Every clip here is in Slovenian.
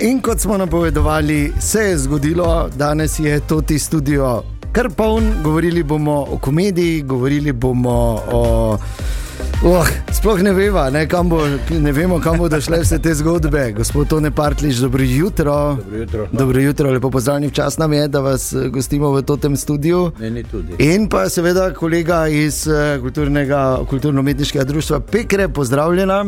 In kot smo napovedovali, se je zgodilo, danes je to ti studio kar poln, govorili bomo o komediji, govorili bomo o. Oh, sploh ne, veva, ne, bo, ne vemo, kam bodo šle vse te zgodbe. Gospod Tone Partliš, dobro jutro. Dobro jutro. Dobro jutro, lepo pozdravljen, čas nam je, da vas eh, gostimo v tem studiu. In pa seveda kolega iz eh, kulturno-umetniškega društva Pekre, pozdravljena.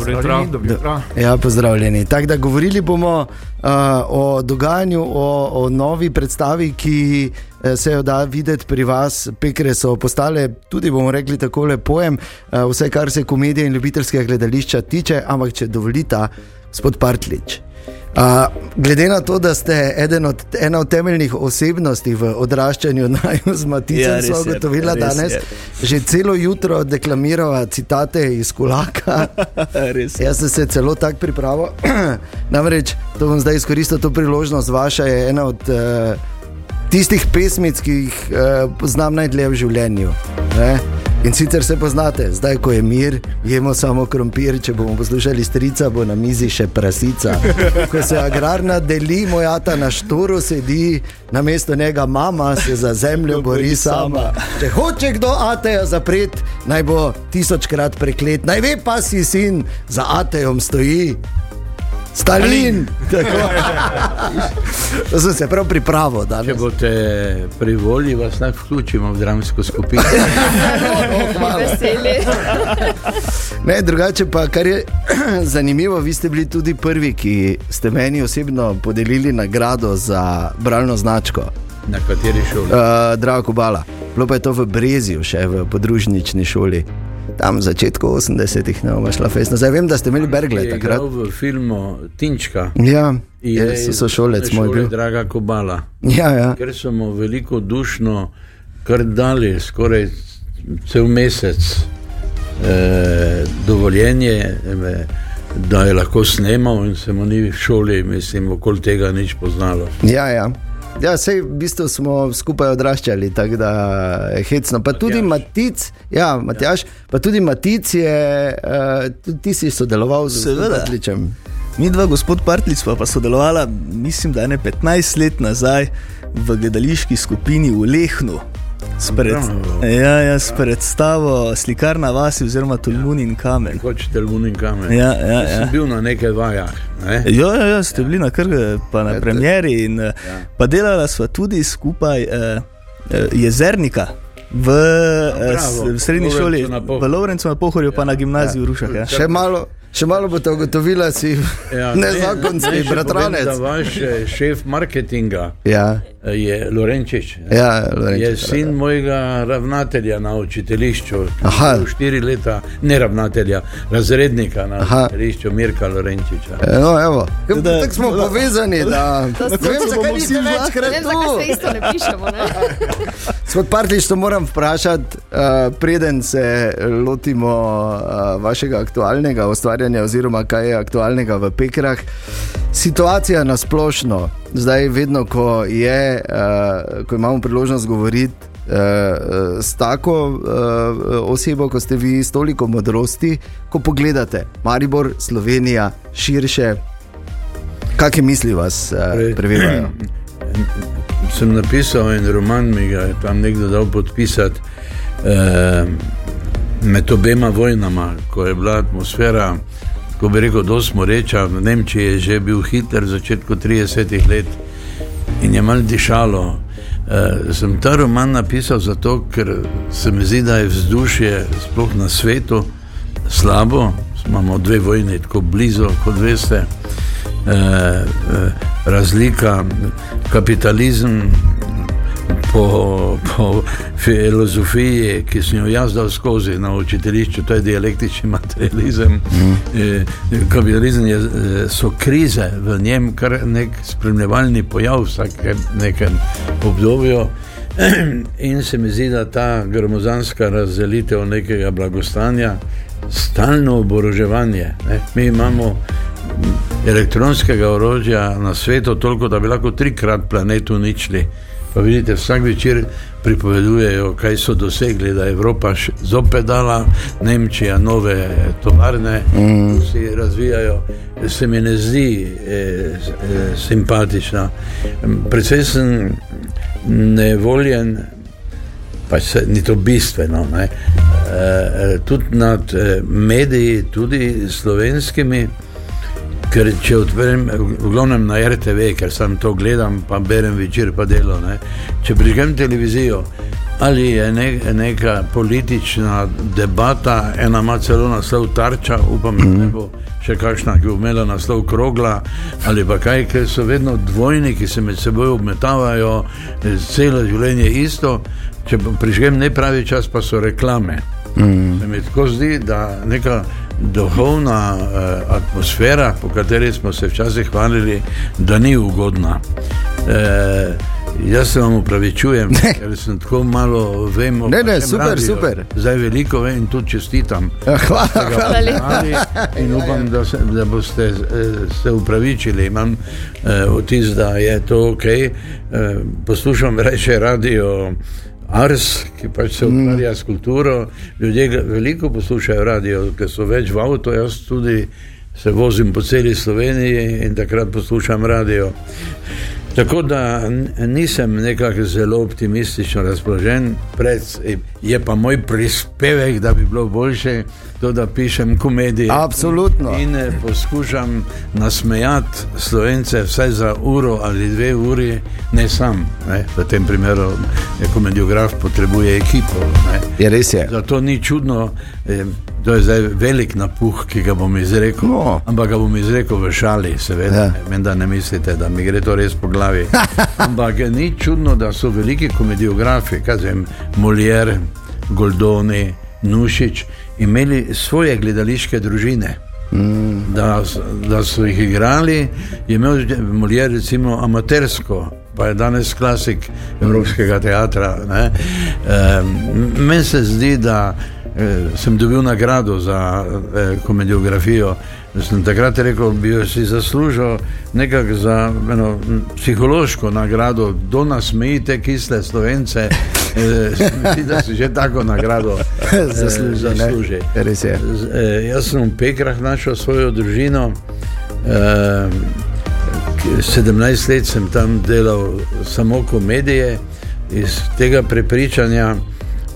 Dobro jutro. Dobro jutro. Ja, pozdravljeni. Tako da govorili bomo uh, o dogajanju, o, o novi predstavi, ki uh, se jo da videti pri vas. Pekre so postale, tudi bomo rekli tako pojem, uh, vse kar se komedije in ljubiteljskega gledališča tiče, ampak če dovolite, gospod Partlič. Uh, glede na to, da ste od, ena od temeljnih osebnosti v odraščanju z Maticem, ja, so ugotovila ja, danes, je. že celo jutro deklamirala citate iz Kulaka. Jaz sem se celo tako pripravil. Namreč, to bom zdaj izkoristil to priložnost, vaša je ena od uh, tistih pesmic, ki jih uh, poznam najdlje v življenju. Ne? In sicer se poznate, zdaj ko je mir, jemo samo krompir, če bomo poslušali strica, bo na mizi še prasica. Ko se agrarna deli, moja ta na šturu sedi, na mesto njega mama se za zemljo bori sama. Če hoče kdo ateja zapreti, naj bo tisočkrat preklet, naj ve pa si sin, za atejom stoji. Stalin! To sem se prav pripravil. Danes. Če boste privolili, vas naj vključimo v dramsko skupino. ne, drugače pa, kar je zanimivo, vi ste bili tudi prvi, ki ste meni osebno podelili nagrado za bralno značko. Na kateri šoli? Uh, Drago Kubala. Bilo pa je to v Breziju, še v podružnični šoli tam v začetku 80-ih, ne vem, šla fesna. Zdaj vem, da ste imeli Bergle takrat. V filmu Tinčka. Ja, je, so, so šolec moj bil. Draga Kobala. Ja, ja. Ker so mu veliko dušno kar dali, skoraj cel mesec eh, dovoljenje. Eh, Da je lahko snemal, in se mu ni v šoli, mislim, okoli tega nič poznalo. Ja, ja. Ja, sej, v bistvu smo skupaj odraščali, tako da je hecno. Pa tudi Matic, ja, Matjaš, pa tudi Matic je, uh, tudi ti si sodeloval z Vrtličem. Mi dva, gospod Partlic, pa, pa sodelovala, mislim, da je 15 let nazaj v gledališki skupini v Lehnu. Spred, ja, ja, s predstavo slikarna vas, oziroma Tulmun in kamen. Kot Tulmun in kamen. Ja, ja, ja. Bil na nekaj vajah. Ne? Ja, ja, ja, ste bili na krge, pa na ja, premjeri. In, ja. Pa delala sva tudi skupaj eh, eh, jezernika. V, no, v srednji šoli, v Lovrencu na Pohorju, pa na gimnaziju ja. v Rušah. Ja. Še malo, Še malo bo to ugotovila, si ja, nezakonski ne, bratranec. Ne, vaš šef marketinga ja. je Lorenčič. Ja, Lorenčič je sin ja. mojega ravnatelja na učiteljišču. Štiri leta, ne ravnatelja, razrednika na Aha. učiteljišču Mirka Lorenčiča. E, no, evo, tako smo da, povezani, da ne vem, zakaj niste večkrat tu. Ne, zakaj se isto ne pišemo. Svoj partner, to moram vprašati, uh, preden se lotimo uh, vašega aktualnega ustvarjanja oziroma kaj je aktualnega v Pekrah. Situacija na splošno, zdaj, vedno, ko, je, uh, ko imamo priložnost govoriti uh, s tako uh, osebo, kot ste vi, s toliko modrosti, ko pogledate Maribor, Slovenija, širše, kakšne misli vas uh, prevedajo? Sem napisal en roman, mi ga je tam nekdo dal podpisati. Uh, med obema vojnama, ko je bila atmosfera, ko bi rekel, da smo reča, v Nemčiji je že bil Hitler v začetku 30-ih let in je mal dišalo. Uh, sem ta roman napisal zato, ker se mi zdi, da je vzdušje sploh na svetu slabo. Imamo dve vojni, tako blizu, kot veste. Uh, uh, razlika, kapitalizem, po, po filozofiji, ki sem jo jaz dal skozi na učiteljišču, to je dialektični materializem. Mm. Kapitalizem je, eh, so krize v njem, kar nek spremljevalni pojav vsake nekem obdobju. In se mi zdi, da ta gromozanska razdelitev nekega blagostanja, stalno oboroževanje. Ne? Mi imamo elektronskega orožja na svetu toliko, da bi lahko trikrat planet uničili Pa vidite, vsak večer pripovedujejo, kaj so dosegli, da je Evropa zopet dala, Nemčija, nove tovarne, mm. ki se razvijajo. Se mi ne zdi eh, eh, simpatična. Predvsem sem nevoljen, pa se, ni to bistveno. Eh, eh, tudi nad eh, mediji, tudi slovenskimi. Ker če odprem, v glavnem na RTV, ker sem to gledal, pa berem večer, pa delo. Ne? Če prižgem televizijo, ali je ne, neka politična debata, ena ima celo naslov tarča, upam, da ne bo še kakšna, ki bo imela naslov krogla, ali pa kaj, ker so vedno dvojni, ki se med seboj obmetavajo, celo življenje isto. Če prižgem ne pravi čas, pa so reklame. Mm. Se mi tako zdi, da neka duhovna eh, atmosfera, po kateri smo se včasih hvalili, da ni ugodna. Eh, jaz se vam upravičujem, ker sem tako malo vem. Ne, ne, super, radio. super. Zdaj veliko vem in tudi čestitam. Ja, hvala, hvala lepa. In upam, da, se, da boste eh, se upravičili. Imam eh, vtis, da je to ok. Eh, poslušam reče radio. Ars, ki pač se ukvarja s kulturo. Ljudje veliko poslušajo radio, ker so več v avtu, jaz tudi se vozim po celi Sloveniji in takrat poslušam radio. Tako da nisem nekako zelo optimistično razpoložen, pred, je pa moj prispevek, da bi bilo boljše, to, da pišem komedije. Absolutno. In eh, poskušam nasmejati slovence vsaj za uro ali dve uri, ne sam. Ne. V tem primeru je komediograf potrebuje ekipo. Ne. Je res je. Zato ni čudno. Eh, To je zdaj velik napuh, ki ga bom izrekel. No. Ampak ga bom izrekel v šali, seveda. Ja. Meni da ne mislite, da mi gre to res po glavi. ampak ni čudno, da so veliki komediografi, kaj vem, Molière, Goldoni, Nušič, imeli svoje gledališke družine. Mm. Da, da so jih igrali, je imel Molière recimo amatersko. Pa je danes klasik Evropskega teatra. E, Meni se zdi, da eh, sem dobil nagrado za eh, komediografijo. Sem takrat rekel, da bi si zaslužil za eno psihološko nagrado, do nas mejite, kisle slovence. Mislim, da si že tako nagrado eh, zasluži. Eh, jaz sem v Pekrah našel svojo družino. Eh, 17 let sem tam delal samo komedije, iz tega prepričanja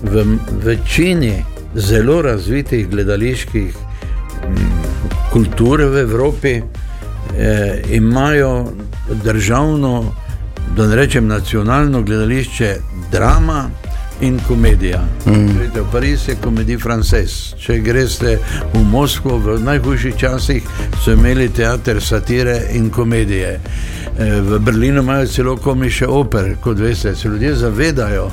v večini zelo razvitih gledaliških kultur v Evropi, eh, imajo državno, da ne rečem nacionalno gledališče, drama in komedija. Mm. Grete, v Pariz je komedij frances. Če greste v Moskvo, v najhujših časih so imeli teater satire in komedije. Eh, v Berlinu imajo celo komiše oper, kot veste, se ljudje zavedajo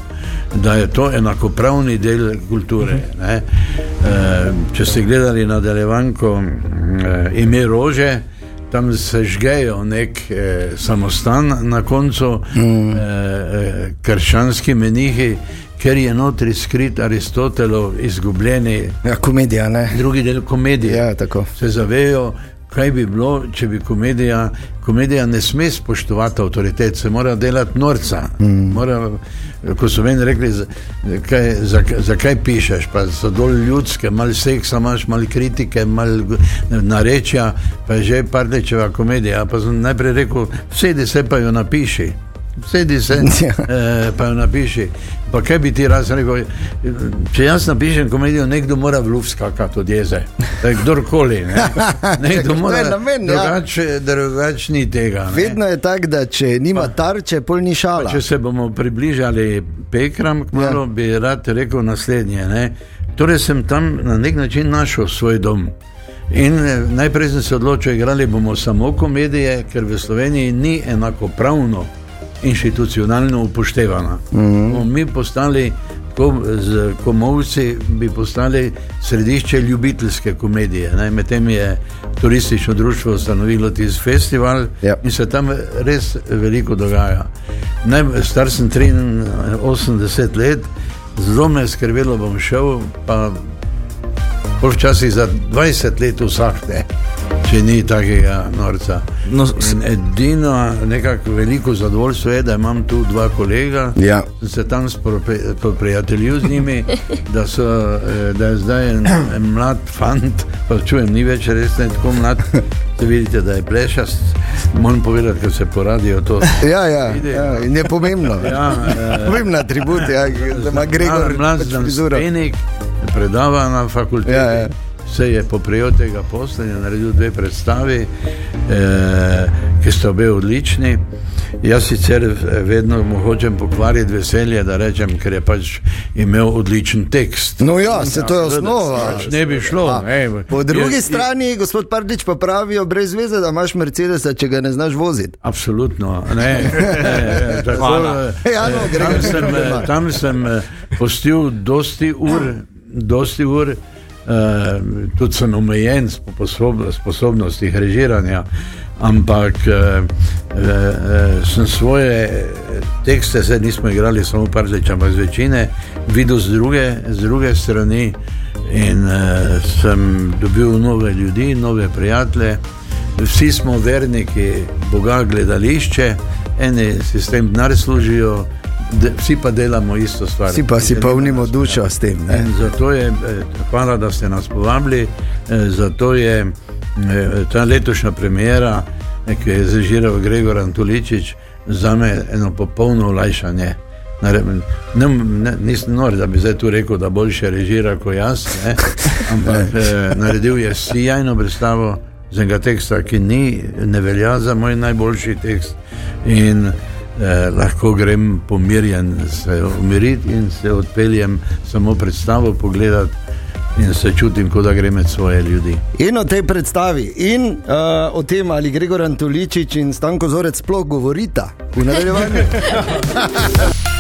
da je to enakopravni del kulture. Ne? Eh, če ste gledali nadaljevanko eh, ime Rože, tam se žgejo nek eh, samostan na koncu, mm. krščanski menihi. Ker je notri skrit Aristotelov izgubljeni ja, komedija, drugi del komedije. Ja, se zavejo, kaj bi bilo, če bi komedija, komedija ne sme spoštovati avtoritet, se mora delati norca. Mm. Mora, ko so meni rekli, zakaj za, za pišeš, pa so dol ljudske, malo seksa, imaš malo kritike, malo narečja, pa je že pardečeva komedija. Pa sem najprej rekel, sedi se pa jo napiši. Sedi se, ja. eh, pa jo napiši. Pa kaj bi ti raz rekel? Če jaz napišem komedijo, nekdo mora v luft skakati od jeze. Kdorkoli. Ne? Nekdo mora namen, ja. drugače, drugače ni tega. Ne? Vedno je tako, da če nima tarče, pol ni šala. Pa, če se bomo približali pekram, kmalo, ja. bi rad rekel naslednje. Ne? Torej sem tam na nek način našel svoj dom. In eh, najprej sem se odločil, igrali bomo samo komedije, ker v Sloveniji ni enako institucionalno upoštevana. Mm -hmm. Mi postali, ko, z komovci, bi postali središče ljubiteljske komedije. Medtem je turistično društvo ustanovilo tisti festival yep. Ja. in se tam res veliko dogaja. Naj, star sem 83 let, zelo me je skrbelo, bom šel, pa včasih za 20 let vsak če ni takega norca. No, edino, nekako veliko zadovoljstvo je, da imam tu dva kolega, Ja. sem se tam prijateljil z njimi, da, so, eh, da je zdaj en, en mlad fant, pa čujem, ni več res ne tako mlad. Se vidite, da je plešast. Moram povedati, ker se poradijo to. Ja, ja, ja, in je pomembno. Ja, eh, Pomembna atribut, ja, da ima Gregor mlad pač znanstvenik, predava na fakulteti. Ja, ja. Se je poprijel tega posla in naredil dve predstavi, eh, ki sta obe odlični. Jaz sicer eh, vedno mu hočem pokvariti veselje, da rečem, ker je pač imel odličen tekst. No, ja, se to je osnova. Pač ne bi šlo. A, ej, Po drugi jaz- strani, gospod Pardič, pa pravijo brez veze, da imaš Mercedes, če ga ne znaš voziti. Absolutno. Ne, ne, tako, eh, Ja, no, eh, tam, sem, eh, tam sem eh, postil dosti ur, dosti ur. Uh, tudi sem omejen s sposob, sposobnostih režiranja, ampak uh, uh, sem svoje tekste, zdaj nismo igrali samo parlič, ampak z večine, videl z druge, z druge strani in uh, sem dobil nove ljudi, nove prijatelje. Vsi smo verniki Boga gledališče, eni si s tem denar služijo, de, vsi pa delamo isto stvar. Vsi pa si polnimo dušo s tem. Zato je, eh, hvala, da ste nas povabili. eh, Zato je eh, ta letošnja premjera, ki je zažiral Gregor Antuličič, za me eno popolno olajšanje. Ne, ne, ne, nisem nor, da bi zdaj tu rekel, da boljše režira kot jaz, ne? ampak eh, naredil je sjajno predstavo z enega teksta, ki ni, ne velja za moj najboljši tekst. In, eh, lahko grem pomirjen, se umiriti in se odpeljem samo predstavo pogledati in se čutim, kot da grem med svoje ljudi. In o tej predstavi, in uh, o tem, ali Gregor Antoličič in Stanko Zorec sploh govorita v nadaljevanju.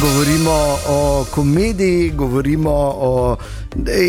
Govorimo o komediji, govorimo o.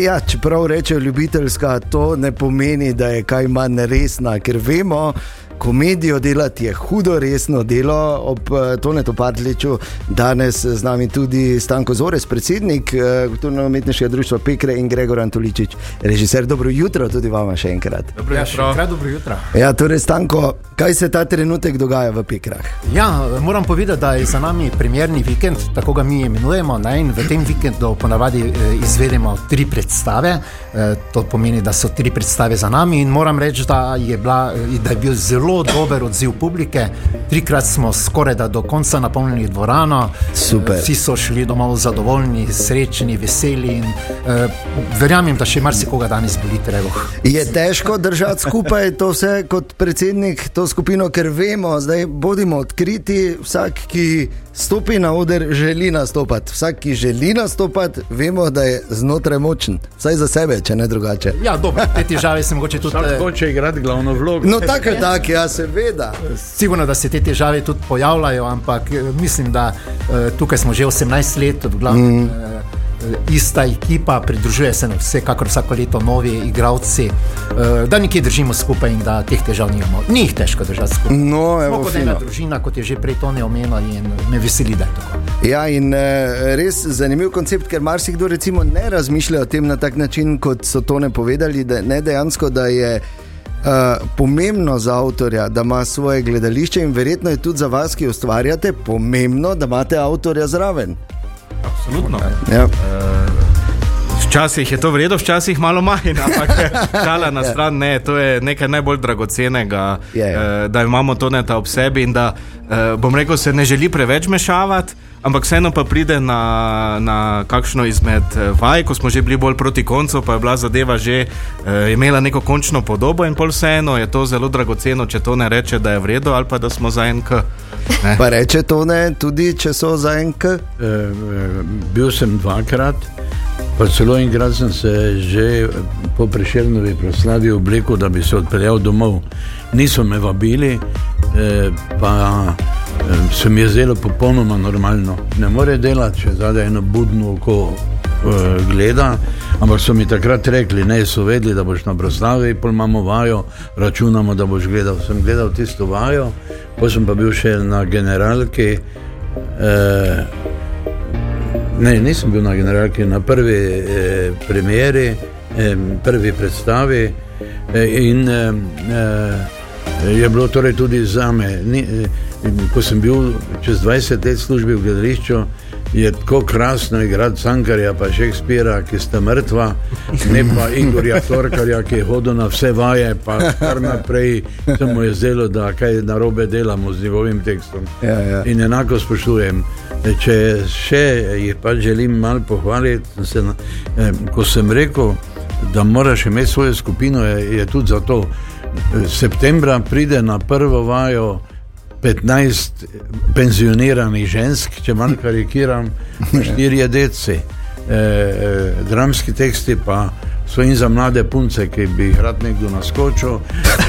Ja, čeprav rečejo ljubiteljska, to ne pomeni, da je kaj manj resna, ker vemo, komedijo delati je hudo resno delo. Ob eh, Tonetu Padliču danes z nami tudi Stanko Zores, predsednik eh, kulturno-umetniškega društva Pekre in Gregor Antoličič, režiser. Dobro jutro tudi vama še enkrat. Dobro ja, jutro. Kraj, dobro jutro. Ja, torej, Stanko, kaj se ta trenutek dogaja v Pekrah? Ja, moram povedati, da je za nami premjerni vikend, tako ga mi imenujemo. Ne? In v tem vikendu ponavadi eh, izvedemo tri predstave. Eh, to pomeni, da so tri predstave za nami. In moram reči, da je, bila, eh, da je bil zelo dober odziv publike. Trikrat smo skoraj da do konca napolnili dvorano. Super. Vsi so šli domov zadovoljni, srečni, veseli. In, eh, verjamem, da še marsikoga danes boli trevo. Je težko držati skupaj to vse kot predsednik, to skupino, ker vemo, zdaj bodimo odkriti, vsak, ki stopi na oder, želi nastopati. Vsak, ki želi nastopati, vemo, da je znotraj močen, vsaj za sebe, če ne drugače. Ja, dobro, te težave se mogoče tudi. Vsak eh, hoče igrati glavno vlogo. No, tako je tako, ja, seveda. Sigurno, da se te težave tudi pojavljajo, ampak eh, mislim, da uh, tukaj smo že 18 let, v glavnem. Mm. Uh, Ista ekipa, pridružuje se nam vsekakor vsako leto novi igravci, da nekje držimo skupaj in da teh težav nimamo. Ni jih težko držati skupaj. No, Smo evo, kot ena družina, kot je že prej Tone omenil, in me veseli, da je tako. Ja, in eh, res zanimiv koncept, ker marsikdo ne razmišlja o tem na tak način, kot so to ne povedali, da ne dejansko, da je. Uh, pomembno za avtorja, da ima svoje gledališče, in verjetno je tudi za vas, ki ustvarjate, pomembno, da imate avtorja zraven. Absolutno. Ja. Včasih je to vredno, včasih malo manj, ampak šala na stran, ne, to je nekaj najbolj dragocenega, Je, je. eh, da imamo to neta ob sebi in da, eh, bom rekel, se ne želi preveč mešavati. Ampak vseeno pa pride na, na kakšno izmed eh, vaj, ko smo že bili bolj proti koncu, pa je bila zadeva že eh, imela neko končno podobo, in pol vseeno je to zelo dragoceno, če to ne reče, da je vredno ali pa da smo za en k. Ne. Pa reče to ne, tudi če so za enk. Eh, eh, bil sem dvakrat, pa celo enkrat sem se že po preširnovi proslavi oblekel, da bi se odpeljal domov. Niso me vabili, eh, pa eh, se mi je zdelo popolnoma normalno. Ne more delati, če zadaj eno budno oko eh, gleda. Ampak so mi takrat rekli, ne so vedeli, da boš na proslavi, pol imamo vajo, računamo, da boš gledal. Sem gledal tisto vajo, potem pa bil še na generalki. Eh, Ne, nisem bil na generalki, na prvi eh, premjeri, eh, prvi predstavi. In uh, je bilo torej tudi za me, ni, ko sem bil čez 20 let službi v gledališču, je tako krasno igrati Sankarja, pa Šekspira, ki sta mrtva, ne pa Igorja Torkarja, ki je hodil na vse vaje, pa kar naprej se mu je zdelo, da kaj narobe delamo z njegovim tekstom. Ja, ja. In enako spoštujem. Če še jih pa želim malo pohvaliti, se, eh, ko sem rekel, da moraš imeti svojo skupino, je, je tudi zato. Septembra pride na prvo vajo 15 penzioniranih žensk, če malo karikiram, štirje deci. E, e, dramski teksti pa so in za mlade punce, ki bi jih rad nekdo naskočil,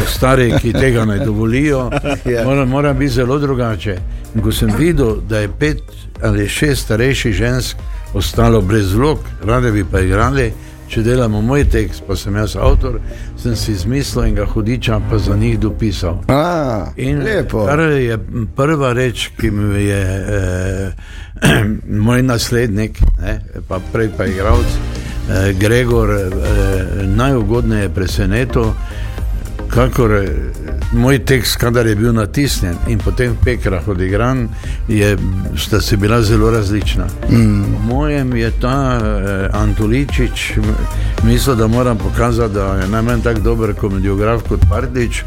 stari, ki tega ne dovolijo. Mora, mora biti zelo drugače. In ko sem videl, da je pet ali šest starejših žensk ostalo brez vlog, rade bi pa igrali če delamo moj tekst, pa sem jaz avtor, sem si izmislil in ga hudiča pa za njih dopisal. A, in lepo. kar je prva reč, ki mi je eh, moj naslednik, ne, pa prej pa igralec, eh, Gregor, eh, najugodneje presenetil kakor eh, moj tekst, kadar je bil natisnjen in potem v pekrah odigran, je, sta se bila zelo različna. Mm. Mojem je ta eh, Antoličič, mislil, da moram pokazati, da je najmanj tako dober komediograf kot Pardič.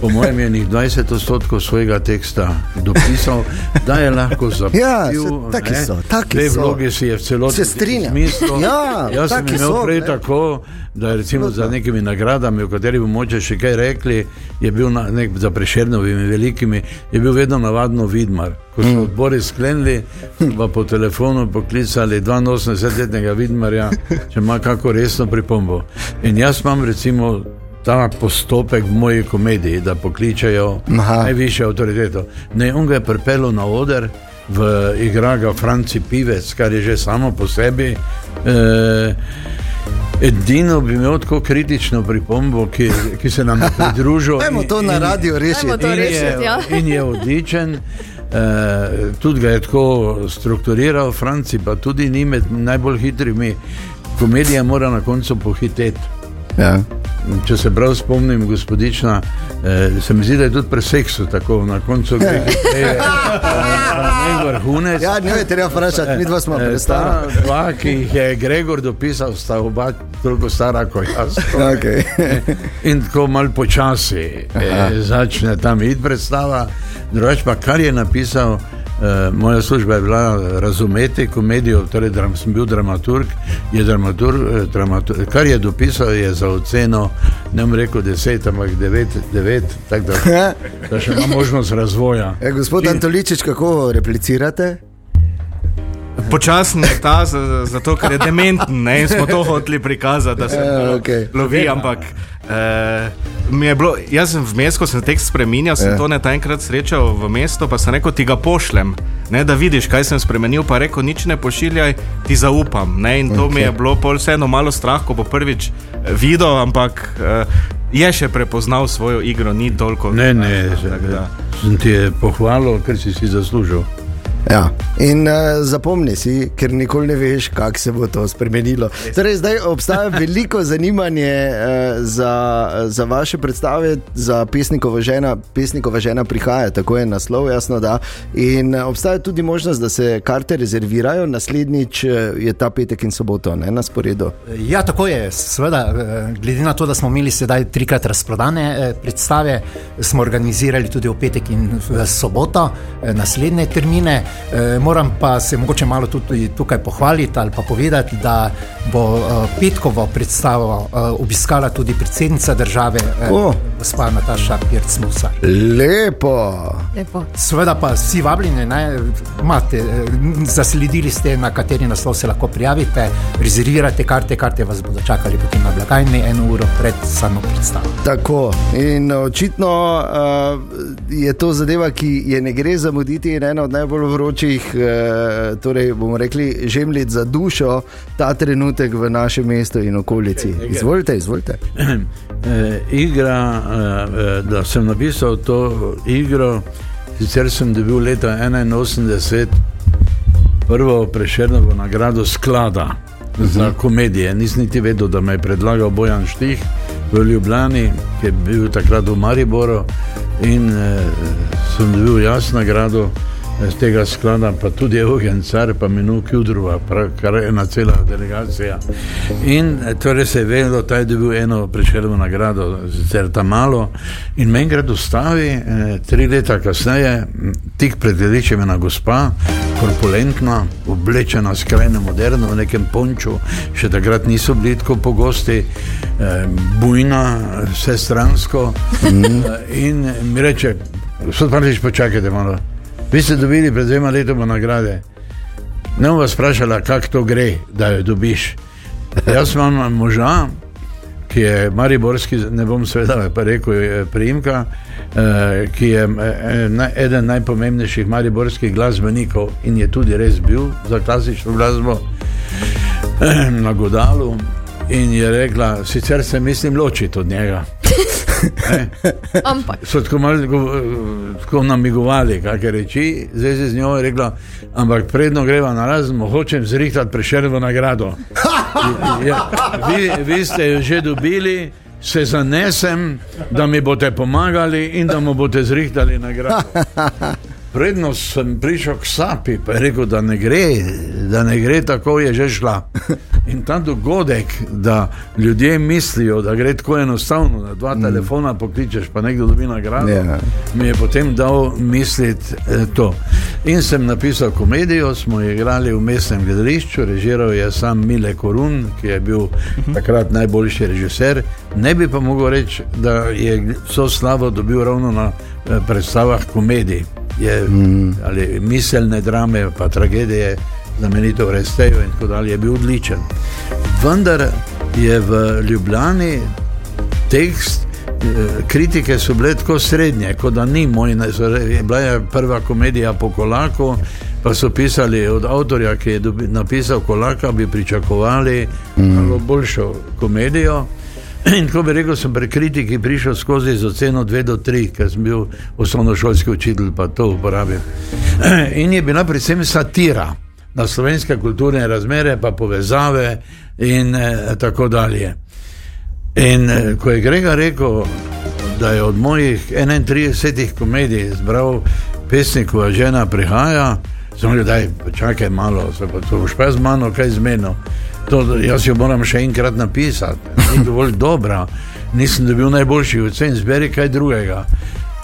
Po mojem je njih 20 odstotkov svojega teksta dopisal, da je lahko zapisal. Ja, taki so, taki Dve so. vlogi si je v celoti Se strinjam. Ja, Jaz sem imel so, prej ne. tako, da recimo za nekimi nagradami, o katerih bomo moče še kaj rekli, je bil na, nek, za prešernovimi velikimi, je bil vedno navadno vidmar. Ko so odbori sklenili, pa po telefonu poklicali 82-letnega vidmarja, če ima kako resno pripombo. In jaz imam recimo ta postopek v moji komediji, da pokličajo Aha. najvišjo avtoriteto. Ne, on ga je pripeljal na oder, v igra ga Franci Pivec, kar je že samo po sebi. Eh, Edino bi imel tako kritično pripombo, ki, ki se nam je pridružil. Dajmo to na radio rešiti. To in rešiti, je, ja. in je odličen. Uh, tudi ga je tako strukturiral, Franci pa tudi ni med najbolj hitrimi. Komedija mora na koncu pohiteti. Ja. Če se prav spomnim, gospodična, eh, se mi zdi, da je tudi pri seksu tako na koncu gre. Ne vrhunec. ja, ne je treba vprašati, mi dva smo Eh, prestara. ta Dva, ki jih je Gregor dopisal, sta oba toliko stara kot jaz. Okay. In tako malo počasi eh, začne tam iti predstava. Drugač pa kar je napisal, eh, moja služba je bila razumeti komedijo, torej dram, sem bil dramaturg, je dramaturg, eh, dramaturg, kar je dopisal, je za oceno, ne bom rekel deset, ampak devet, devet tako da, da še ima možnost razvoja. E, gospod Antoličič, kako replicirate? Počasen je ta, za- zato ker je dementen ne? in smo to hoteli prikazati, da se Ja, malo okej. lovi. Ampak eh, mi je bilo, jaz sem vmes, ko sem tekst spremenil, sem Ja. to ne ta enkrat srečal v mestu, pa sem rekel, ti ga pošljem. Ne, da vidiš, kaj sem spremenil, pa rekel, nič ne pošiljaj, ti zaupam. Ne, in to okay. mi je bilo pol vseeno malo strah, ko bo prvič eh, videl, ampak eh, je še prepoznal svojo igro, ni toliko. Ne, ne, Tako da. sem ti je pohvalil, ker si si zaslužil. Ja. In uh, zapomni si, ker nikoli ne veš, kako se bo to spremenilo. Torej, zdaj obstaja veliko zanimanje uh, za, za vaše predstave, za pesnikova žena. Pesnikova žena prihaja, tako je naslov, jasno da. In uh, obstaja tudi možnost, da se karte rezervirajo, naslednjič uh, je ta petek in soboto ne, na sporedu. Ja, tako je. Seveda, eh, glede na to, da smo imeli sedaj trikrat razprodane predstave, smo organizirali tudi v petek in v soboto naslednje termine. Eh, Moram pa se mogoče malo tudi tukaj pohvaliti ali pa povedati, da bo eh, petkovo predstavo eh, obiskala tudi predsednica države, eh, O. gospa Nataša Pirc-Musar. Lepo. Lepo. Seveda pa vsi vabljeni, ne, imate, zasledili ste, na kateri naslov se lahko prijavite, rezervirate karte, karte vas bodo čakali potem na blagajni eno uro pred samo predstavo. Tako. In očitno uh, je to zadeva, ki je ne gre zamuditi in ena od najbolj vročih, uh, torej bomo rekli, žemljic za dušo ta trenutek v našem mestu in okolici. Izvolite, izvolite. Eh, igra, eh, eh, da sem napisal to igro, sicer sem dobil leta 81 prvo prešernovo nagrado sklada za komedije. Nisem niti vedel, da me je predlagal Bojan Štih, v Ljubljani, ki je bil takrat v Mariboru in eh, sem dobil jasno nagrado z tega sklada, pa tudi Eugen Car, pa Minu Kjudrova, kar je ena cela delegacija. In torej se je vedelo, da je dobil eno prešerno nagrado, sicer tam malo. In meni gre dostavi, eh, tri leta kasneje, tik pred gledečem ena gospa, korpulentna, oblečena skrajno moderno, v nekem ponču, še takrat niso bili tako pogosti, eh, bujna, vse stransko. Mm. In mi reče, gospod Parlič, počakajte malo. Vi ste dobili pred dvema letoma nagrade. Ne bom vas vprašala, kako to gre, da jo dobiš. Jaz imam moža, ki je Mariborski, ne bom seveda pa rekel, prijemka, eh, ki je eh, eden najpomembnejših mariborskih glasbenikov in je tudi res bil za klasično glasbo eh, na Godalu. In je rekla, sicer se mislim ločiti od njega. ampak. So tako, malo, tako, namigovali, kaj reči, zdaj se z njo je rekla, ampak predno greva na razen, hočem zrihtati prešerno nagrado. Ja, vi, vi ste jo že dobili, se zanesem, da mi boste pomagali in da mu boste zrihtali nagrado. Predno sem prišel k sapi, pa je rekel, da ne gre, da ne gre tako, je že šla. In ta dogodek, da ljudje mislijo, da gre tako enostavno, da dva mm. telefona pokličeš, pa nekdo dobi nagrado, yeah. Ja. mi je potem dal misliti eh, to. In sem napisal komedijo, smo igrali v mestnem gledališču, režiral je sam Mile Korun, ki je bil uh mhm. -huh. takrat najboljši režiser. Ne bi pa mogel reči, da je vso slavo dobil ravno na predstavah komedij je, mm. ali miselne drame, pa tragedije, znamenito v Resteju in tako dalje, je bil odličen. Vendar je v Ljubljani tekst. Eh, kritike so bile tako srednje, kot da ni moj, bila je prva komedija po Kolaku, pa so pisali od avtorja, ki je napisal Kolaka, bi pričakovali mm. boljšo komedijo. In ko bi rekel, sem pri kritiki prišel skozi z oceno 2 do 3, ker sem bil osnovnošolski učitelj, pa to uporabim. In je bila predvsem satira na slovenske kulturne razmere, pa povezave in eh, tako dalje. In eh, ko je Grega rekel, da je od mojih 31 komedij zbral pesnikov, a žena prihaja, sem rekel, da čakaj malo, se pa to boš pa z mano kaj zmenil. To, jaz jo moram še enkrat napisati, ni dovolj dobra, nisem dobil najboljših ocen, zberi kaj drugega.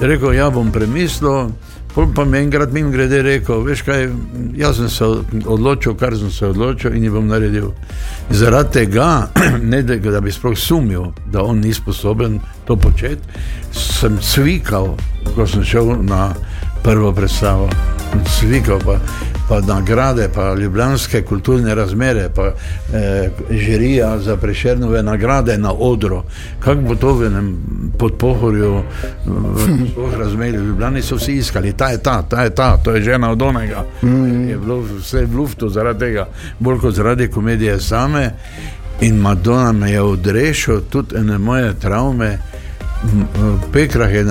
Rekel, ja bom premislil, pa mi enkrat mim grede rekel, veš kaj, jaz sem se odločil, kar sem se odločil in jih bom naredil. Zaradi tega, ne da bi sploh sumil, da on ni sposoben to početi, sem cvikal, ko sem šel na prvo predstavo. Cvikal pa pa nagrade, pa ljubljanske kulturne razmere, pa eh, žirija za prešernove nagrade na odru. Kako bo to v enem podpohorju, v teh razmerah, ljubljani so vsi iskali, ta je ta, ta je ta, to je žena od onega. Mm. Je bilo vse v luftu zaradi tega, bolj kot zaradi komedije same. In Madonna me je odrešila tudi ene moje travme. Pekrah je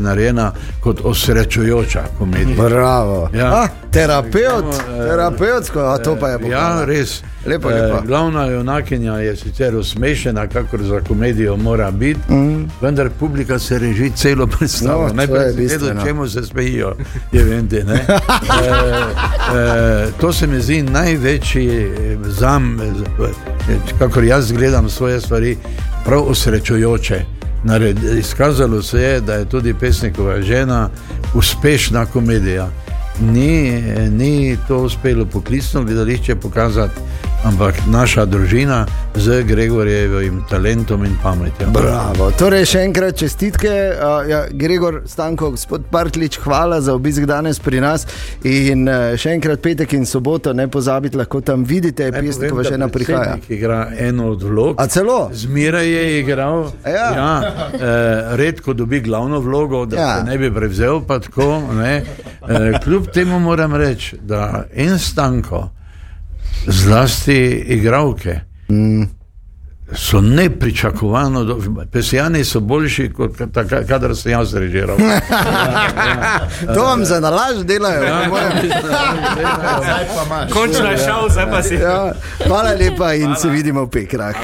narejena kot osrečujoča komedija. Bravo. Ja. A, terapeut, eh, terapeutsko, a to pa je bilo. Ja, res. Lepo, lepo. E, glavna junakinja je sicer usmešena, kakor za komedijo mora biti, mm. vendar publika se reži celo predstavo. No, Najprej vedo, čemu se smejijo. Vente, e, e, to se mi zdi največji zam, kakor jaz gledam svoje stvari, prav osrečujoče. Izkazalo se je, da je tudi pesnikova žena uspešna komedija. Ni, ni to uspelo poklicno gledališče pokazati, ampak naša družina z Gregorjevim talentom in pametjo. Bravo. Torej, še enkrat čestitke, uh, ja, Gregor Stanko, gospod Partlič, hvala za obisk danes pri nas. In uh, še enkrat petek in soboto, ne pozabite, lahko tam vidite, pesnikova žena prihaja. Igra eno od vlog. A celo? Zmeraj je igral. Ja. Ja, eh, redko dobi glavno vlogo, da ja. ne bi prevzel. Tako, ne. Eh, kljub temu moram reči, da en stanko zlasti igravke. Mm. So nepričakovano, pesijani so boljši, kot kadar sem jaz režiral. Ja, ja. to vam za nalaž delajo. Ja, Končno je šel, zdaj pa si. Ja. Hvala lepa in Hvala. se vidimo v pekrah.